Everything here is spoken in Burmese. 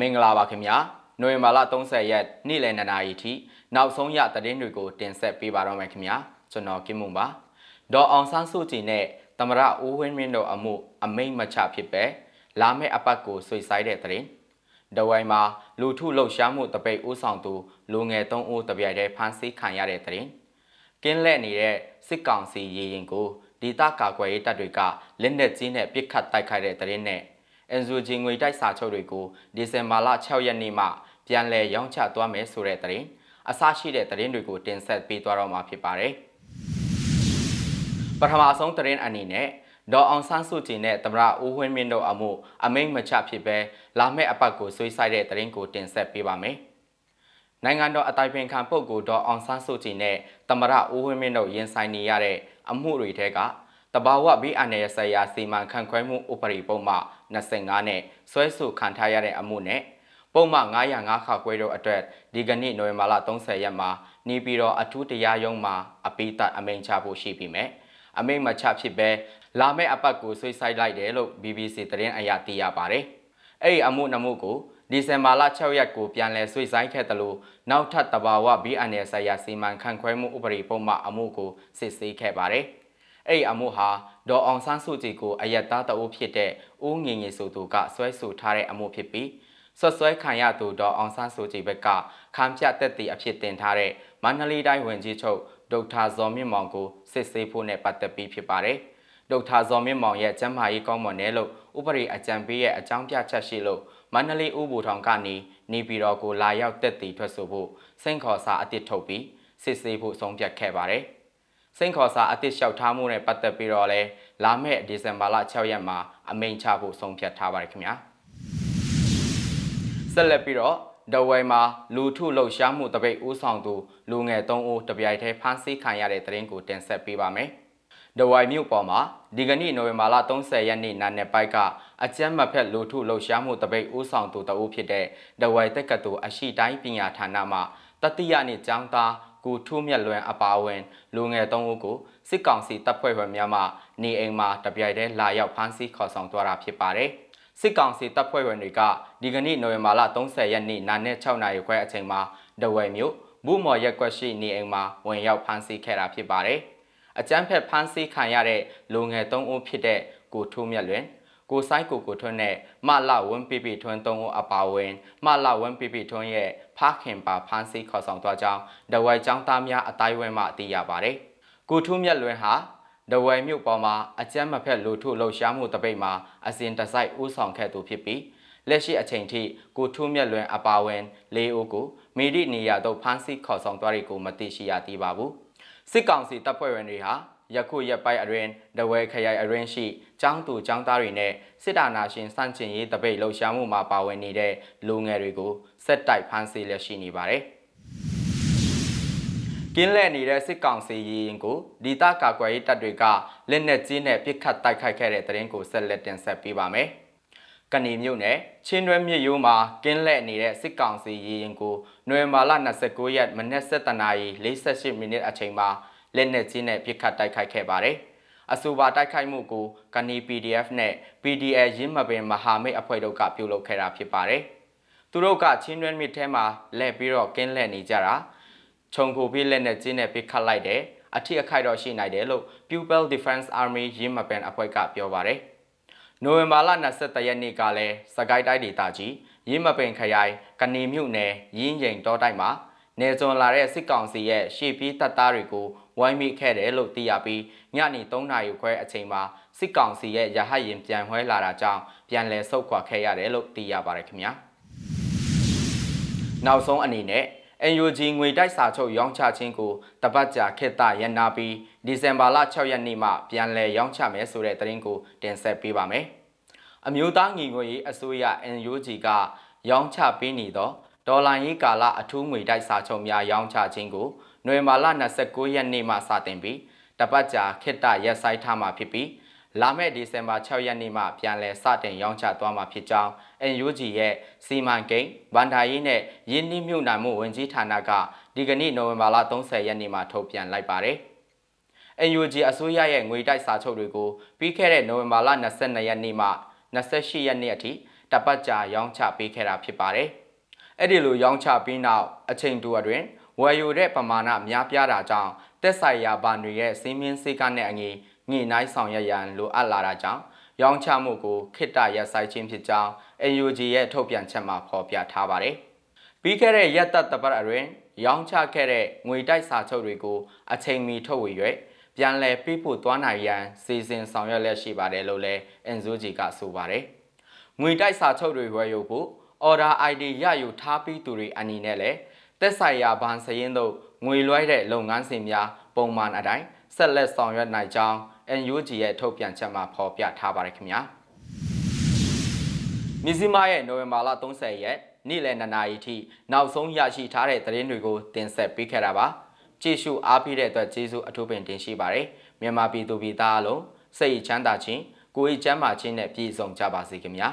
မင်္ဂလာပါခင်ဗျာနိုဝင်ဘာလ30ရက်နေ့လယ်2နာရီထိနောက်ဆုံးရသတင်းတွေကိုတင်ဆက်ပေးပါတော့မယ်ခင်ဗျာကျွန်တော်ကင်းမွန်ပါဒေါ်အောင်ဆန်းစုကြည်နဲ့သမရဦးဝင်းမင်းတို့အမှုအမိတ်မချဖြစ်ပဲလာမယ့်အပတ်ကိုဆွေဆိုင်တဲ့သတင်းဒဝိုင်မှာလူထုလှုပ်ရှားမှုတပိတ်ဦးဆောင်သူလူငယ်3ဦးတပြိုင်တည်းဖမ်းဆီးခံရတဲ့သတင်းကင်းလက်နေတဲ့စစ်ကောင်စီရေရင်ကိုဒေသကာကွယ်ရေးတပ်တွေကလက်နက်ကြီးနဲ့ပစ်ခတ်တိုက်ခိုက်တဲ့သတင်းနဲ့ NGO ငွေတိုက်စာချုပ်တွေကိုဒီဇင်ဘာလ6ရက်နေ့မှပြန်လည်ရောင်းချသွားမယ်ဆိုတဲ့သတင်းအစရှိတဲ့သတင်းတွေကိုတင်ဆက်ပေးသွားတော့မှာဖြစ်ပါတယ်။ပထမဆုံးသတင်းအနေနဲ့ဒေါ်အောင်ဆန်းစုကြည်နဲ့သမရဦးဝင်းမင်းတို့အမှုအမိန့်မချဖြစ်ပဲလာမယ့်အပတ်ကိုဆွေးဆိုင်တဲ့သတင်းကိုတင်ဆက်ပေးပါမယ်။နိုင်ငံတော်အတိုင်ပင်ခံပုဂ္ဂိုလ်ဒေါ်အောင်ဆန်းစုကြည်နဲ့သမရဦးဝင်းမင်းတို့ရင်ဆိုင်နေရတဲ့အမှုတွေထဲက တဘာဝဘီအန်ရဲ့ဆရာစီမံခန့်ခွဲမှုဥပဒေပုံမှ25နဲ့ဆွဲဆိုခံထားရတဲ့အမှုနဲ့ပုံမှ905ခါခွဲတို့အတွက်ဒီကနေ့နိုဝင်ဘာလ30ရက်မှာနေပြည်တော်အထူးတရားရုံးမှာအပိသတ်အမိန့်ချဖို့ရှိပြီမဲ့အမိန့်မချဖြစ်ပဲလာမယ့်အပတ်ကိုဆွေးဆိုင်လိုက်တယ်လို့ BBC သတင်းအရသိရပါတယ်။အဲ့ဒီအမှုနှမှုကိုဒီဇင်ဘာလ6ရက်ကိုပြန်လည်ဆွေးဆိုင်ခဲ့တယ်လို့နောက်ထပ်တဘာဝ BNL ဆရာစီမံခန့်ခွဲမှုဥပဒေပုံမှအမှုကိုစစ်ဆေးခဲ့ပါတယ်။ အဲ့ဒီအမှုဟာဒေါ်အောင်ဆန်းစုကြည်ကိုအယက်သားတအုပ်ဖြစ်တဲ့ဦးငင်ငယ်ဆိုသူကဆွဲဆိုထားတဲ့အမှုဖြစ်ပြီးဆွဆွဲခံရသူဒေါ်အောင်ဆန်းစုကြည်ဘက်ကခံပြတက်တီအဖြစ်တင်ထားတဲ့မန္တလေးတိုင်းဝန်ကြီးချုပ်ဒေါက်တာဇော်မြင့်မောင်ကိုစစ်ဆေးဖို့နဲ့ပတ်သက်ပြီးဖြစ်ပါတယ်။ဒေါက်တာဇော်မြင့်မောင်ရဲ့ကျန်းမာရေးကောင်းမွန်တယ်လို့ဥပဒေအကြံပေးရဲ့အကြောင်းပြချက်ရှိလို့မန္တလေးဥပူထောင်ကနေနေပြည်တော်ကိုလာရောက်တက်တီထွက်ဆိုဖို့စိန်ခေါ်စာအတစ်ထုတ်ပြီးစစ်ဆေးဖို့ဆုံးဖြတ်ခဲ့ပါတယ်။ စိန်ခေါ်စာအသစ်လျှောက်ထားမှုနဲ့ပတ်သက်ပြီးတော့လဲလာမယ့်ဒီဇင်ဘာလ6ရက်မှာအမိန့်ချဖို့ဆုံးဖြတ်ထားပါတယ်ခင်ဗျာဆက်လက်ပြီးတော့ဒဝဲမှာလူထုလှုပ်ရှားမှုတပိတ်ဦးဆောင်သူလူငယ်3ဦးတပြိုင်တည်းဖမ်းဆီးခံရတဲ့သတင်းကိုတင်ဆက်ပေးပါမယ်။ဒဝိုင်မြို့ပေါ်မှာဒီကနေ့နိုဝင်ဘာလ30ရက်နေ့နာနယ်ပိုက်ကအကျမ်းမဖက်လူထုလှုပ်ရှားမှုတပိတ်ဦးဆောင်သူတအုပ်ဖြစ်တဲ့ဒဝိုင်တက်ကတူအရှိတိုင်းပညာဌာနမှတတိယနှစ်ကျောင်းသား ကိုထူးမြတ်လွင်အပါအဝင်လူငယ်၃ဦးကိုစစ်ကောင်စီတပ်ဖွဲ့ဝင်များမှနေအိမ်မှာတပြိုင်တည်းလာရောက်ဖမ်းဆီးခေါ်ဆောင်သွားတာဖြစ်ပါတယ်။စစ်ကောင်စီတပ်ဖွဲ့ဝင်တွေကဒီကနေ့နိုဝင်ဘာလ30ရက်နေ့နာနဲ့6နာရီခွဲအချိန်မှာဒဝယ်မြို့ဘူးမော်ရက်ကွက်ရှိနေအိမ်မှာဝင်ရောက်ဖမ်းဆီးခဲ့တာဖြစ်ပါတယ်။အကြမ်းဖက်ဖမ်းဆီးခံရတဲ့လူငယ်၃ဦးဖြစ်တဲ့ကိုထူးမြတ်လွင် ကိုဆိုင်ကိုကိုထွန်းနဲ့မလဝင်းပိပိထွန်းသုံးဦးအပါဝင်မလဝင်းပိပိထွန်းရဲ့ဖခင်ပါဖမ်းဆီးခေါ်ဆောင်သွားကြောင်းဒဝိုင်ကျောင်းသားများအတိုင်းဝဲမှသိရပါတယ်။ကိုထုမြတ်လွင်ဟာဒဝိုင်မြို့ပေါ်မှာအကြမ်းမဖက်လူထုလှုပ်ရှားမှုတပိတ်မှာအစဉ်တစိုက်ဦးဆောင်ခဲ့သူဖြစ်ပြီးလက်ရှိအချိန်ထိကိုထုမြတ်လွင်အပါဝင်၄ဦးကိုမိရိနေရသို့ဖမ်းဆီးခေါ်ဆောင်သွားတွေကိုမသိရှိရသေးပါဘူး။စစ်ကောင်စီတပ်ဖွဲ့ဝင်တွေဟာ ယခုရက်ပိုင်းအတွင်းတဝဲခရိုင်အတွင်းရှိចောင်းသူចောင်းသားတွေနဲ့စစ်တာနာရှင်စန့်ကျင်ရေးတပိတ်လှုပ်ရှားမှုမှာပါဝင်နေတဲ့လူငယ်တွေကိုစက်တိုက်ဖမ်းဆီးလက်ရှိနေပါတယ်။ကင်းလဲနေတဲ့စစ်ကောင်စီရင်ကိုဒီတာကာကွယ်ရေးတပ်တွေကလက်နက်ကြီးနဲ့ပစ်ခတ်တိုက်ခိုက်ခဲ့တဲ့တဲ့ရင်ကိုဆက်လက်တင်ဆက်ပေးပါမယ်။ကနေမြို့နယ်ချင်းတွဲမြစ်ရိုးမှာကင်းလက်နေတဲ့စစ်ကောင်စီရင်ကိုနွေမာလာ29ရက်မနက်7:48မိနစ်အချိန်မှာ လက်နက်ကြီးနဲ့ပစ်ခတ်တိုက်ခိုက်ခဲ့ပါတယ်။အဆိုပါတိုက်ခိုက်မှုကိုကနီ PDF နဲ့ PDL ရင်းမပင်မဟာမိတ်အဖွဲ့တို့ကပြုလုပ်ခဲ့တာဖြစ်ပါတယ်။သူတို့ကချင်းတွင်းမြစ်ထဲမှာလဲပြီးတော့ကင်းလှည့်နေကြတာခြုံခိုပြီးလက်နက်ကြီးနဲ့ပစ်ခတ်လိုက်တယ်။အထစ်အခိုက်တော့ရှိနိုင်တယ်လို့ Pupil Defense Army ရင်းမပင်အဖွဲ့ကပြောပါတယ်။နိုဝင်ဘာလ23ရက်နေ့ကလည်းစကိုင်းတိုင်းဒေသကြီးရင်းမပင်ခရိုင်ကဏီမြို့နယ်ရင်းရင်တောတိုက်မှာ နေစွန်လာတဲ့စစ်ကောင်စီရဲ့ရှေ့ပြေးတပ်သားတွေကိုဝိုင်းမိခဲ့တယ်လို့သိရပြီးညနေ3နာရီခွဲအချိန်မှာစစ်ကောင်စီရဲ့ရဟတ်ရင်ပြန်ဝဲလာတာကြောင့်ပြန်လည်ဆုတ်ခွာခဲ့ရတယ်လို့သိရပါတယ်ခင်ဗျာနောက်ဆုံးအနေနဲ့ NUG ငွေတိုက်စာချုပ်ရောင်းချခြင်းကိုတပတ်ကြာခေတ္တရန်နာပြီးဒီဇင်ဘာလ6ရက်နေ့မှပြန်လည်ရောင်းချမယ်ဆိုတဲ့သတင်းကိုတင်ဆက်ပေးပါမယ်။အမျိုးသားညီညွတ်ရေးအစိုးရ NUG ကရောင်းချပေးနေသော ဒေါ်လာရေးကာလအထူးငွေတိုက်စာချုပ်များရောင်းချခြင်းကိုနွေမာလ29ရက်နေ့မှစတင်ပြီးတပတ်ကြာခေတ္တရက်ဆိုင်ထားမှာဖြစ်ပြီးလာမယ့်ဒီဇင်ဘာ6ရက်နေ့မှပြန်လည်စတင်ရောင်းချသွားမှာဖြစ်ကြောင်း NUG ရဲ့စီမံကိန်းဗန်ဒါရေးနဲ့ရင်းနှီးမြှုပ်နှံမှုဝန်ကြီးဌာနကဒီကနေ့နိုဝင်ဘာလ30ရက်နေ့မှာထုတ်ပြန်လိုက်ပါတယ်။ NUG အစိုးရရဲ့ငွေတိုက်စာချုပ်တွေကိုပြီးခဲ့တဲ့နိုဝင်ဘာလ22ရက်နေ့မှ28ရက်နေ့အထိတပတ်ကြာရောင်းချပေးခဲ့တာဖြစ်ပါတယ်။ အဲ့ဒီလိုရောင်းချပြီးနောက်အချိန်တူအတွင်းဝယ်ယူတဲ့ပမာဏများပြားတာကြောင့်တက်ဆိုင်ရာဘာတွေရဲ့စီးမင်းစိတ်ကနဲ့အငြိညှိနှိုင်းဆောင်ရွက်ရန်လိုအပ်လာတာကြောင့်ရောင်းချမှုကိုခိတ္တရက်ဆိုင်ခြင်းဖြစ်ကြောင်း NUG ရဲ့ထုတ်ပြန်ချက်မှာဖော်ပြထားပါတယ်။ပြီးခဲ့တဲ့ရက်သက်တပတ်အတွင်းရောင်းချခဲ့တဲ့ငွေတိုက်စာချုပ်တွေကိုအချိန်မီထုတ်ဝေ၍ပြန်လည်ပေးပို့သွားနိုင်ရန်စီစဉ်ဆောင်ရွက်လက်ရှိပါတယ်လို့လည်း NUG ကဆိုပါတယ်။ငွေတိုက်စာချုပ်တွေဝယ်ယူဖို့ order ID ရယူထားပြီးသူတွေအနေနဲ့လည်းသက်ဆိုင်ရာဘဏ်စရင်တို့ငွေလွှဲတဲ့လုပ်ငန်းစဉ်များပုံမှန်အတိုင်းဆက်လက်ဆောင်ရွက်နိုင်ကြောင်း NUG ရဲ့ထုတ်ပြန်ချက်မှာဖော်ပြထားပါတယ်ခင်ဗျာမြစည်းမရဲ့နိုဝင်ဘာလ30ရက်နေ့လယ်2နာရီထိနောက်ဆုံးရရှိထားတဲ့သတင်းတွေကိုတင်ဆက်ပေးခဲ့တာပါကြည့်ရှုအားပေးတဲ့အတွက်ကျေးဇူးအထူးပင်တင်ရှိပါတယ်မြန်မာပြည်သူပြည်သားအလုံးစိတ်ချမ်းသာခြင်းကိုယ်ချမ်းသာခြင်းနဲ့ပြည့်စုံကြပါစေခင်ဗျာ